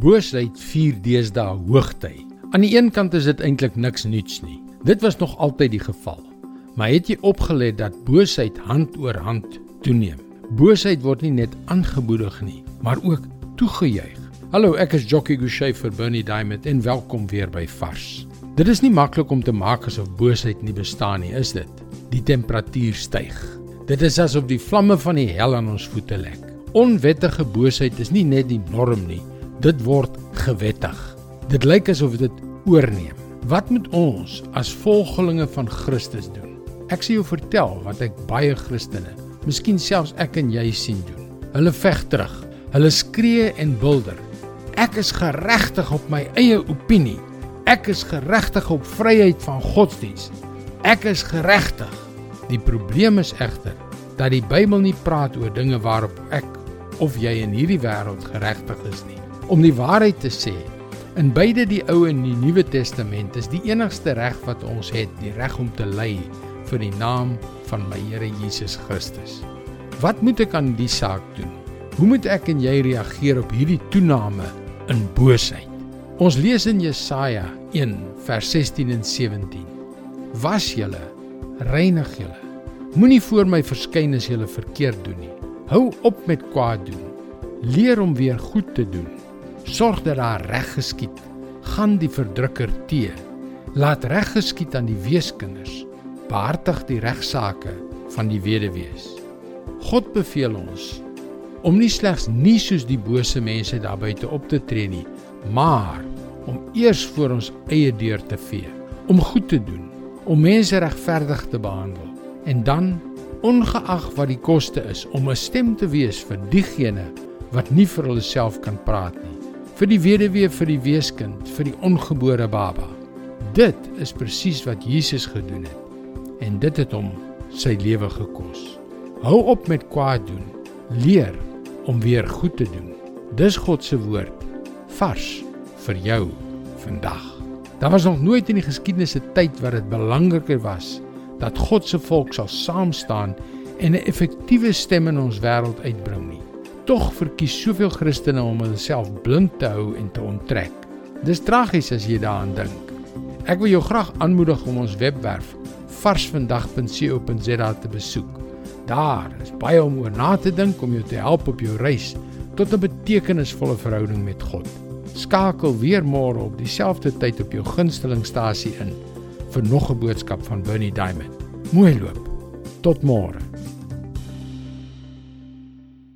Boosheid vier deesdae hoogtyd. Aan die een kant is dit eintlik niks nuuts nie. Dit was nog altyd die geval. Maar het jy opgelet dat boosheid hand oor hand toeneem? Boosheid word nie net aangemoedig nie, maar ook toegejuig. Hallo, ek is Jockey Gouchee vir Bernie Diamond en welkom weer by Vars. Dit is nie maklik om te maak asof boosheid nie bestaan nie, is dit? Die temperatuur styg. Dit is asof die vlamme van die hel aan ons voete lek. Onwettige boosheid is nie net die norm nie, dit word gewettig. Dit lyk asof dit oorneem. Wat moet ons as volgelinge van Christus doen? Ek sê jou vertel wat ek baie Christene, miskien selfs ek en jy sien doen. Hulle veg terug. Hulle skree en bulder. Ek is geregtig op my eie opinie. Ek is geregtig op vryheid van godsdiens. Ek is geregtig. Die probleem is egter dat die Bybel nie praat oor dinge waarop ek of jy in hierdie wêreld geregtig is nie. Om die waarheid te sê, in beide die Ou en die Nuwe Testament is die enigste reg wat ons het, die reg om te ly vir die naam van my Here Jesus Christus. Wat moet ek aan die saak doen? Hoe moet ek en jy reageer op hierdie toename in boosheid? Ons lees in Jesaja 1 vers 16 en 17. Was julle, reinig julle. Moenie voor my verskyn as julle verkeerd doen nie. Hou op met kwaad doen. Leer om weer goed te doen. Sorg dat daar reg geskied. Gaan die verdrukker te. Laat reg geskied aan die weeskinders. Behartig die regsaake van die weduwees. God beveel ons om nie slegs nie soos die bose mense daar buite op te tree nie, maar om eers voor ons eie deur te vee, om goed te doen, om mense regverdig te behandel en dan ongeag wat die koste is om 'n stem te wees vir diegene wat nie vir hulle self kan praat nie vir die weduwee vir die weeskind vir die ongebore baba. Dit is presies wat Jesus gedoen het. En dit het hom sy lewe gekos. Hou op met kwaad doen. Leer om weer goed te doen. Dis God se woord vars vir jou vandag. Daar was nog nooit in die geskiedenis 'n tyd waar dit belangriker was dat God se volk sal saam staan en 'n effektiewe stem in ons wêreld uitbring nie. Tog verkies soveel Christene om hulself blind te hou en te onttrek. Dis tragies as jy daaraan dink. Ek wil jou graag aanmoedig om ons webwerf varsvandag.co.za te besoek. Daar is baie om oor na te dink om jou te help op jou reis tot 'n betekenisvolle verhouding met God. Skakel weer môre op dieselfde tyd op jou gunstelingstasie in vir nog 'n boodskap van Bernie Diamond. Mooi loop. Tot môre.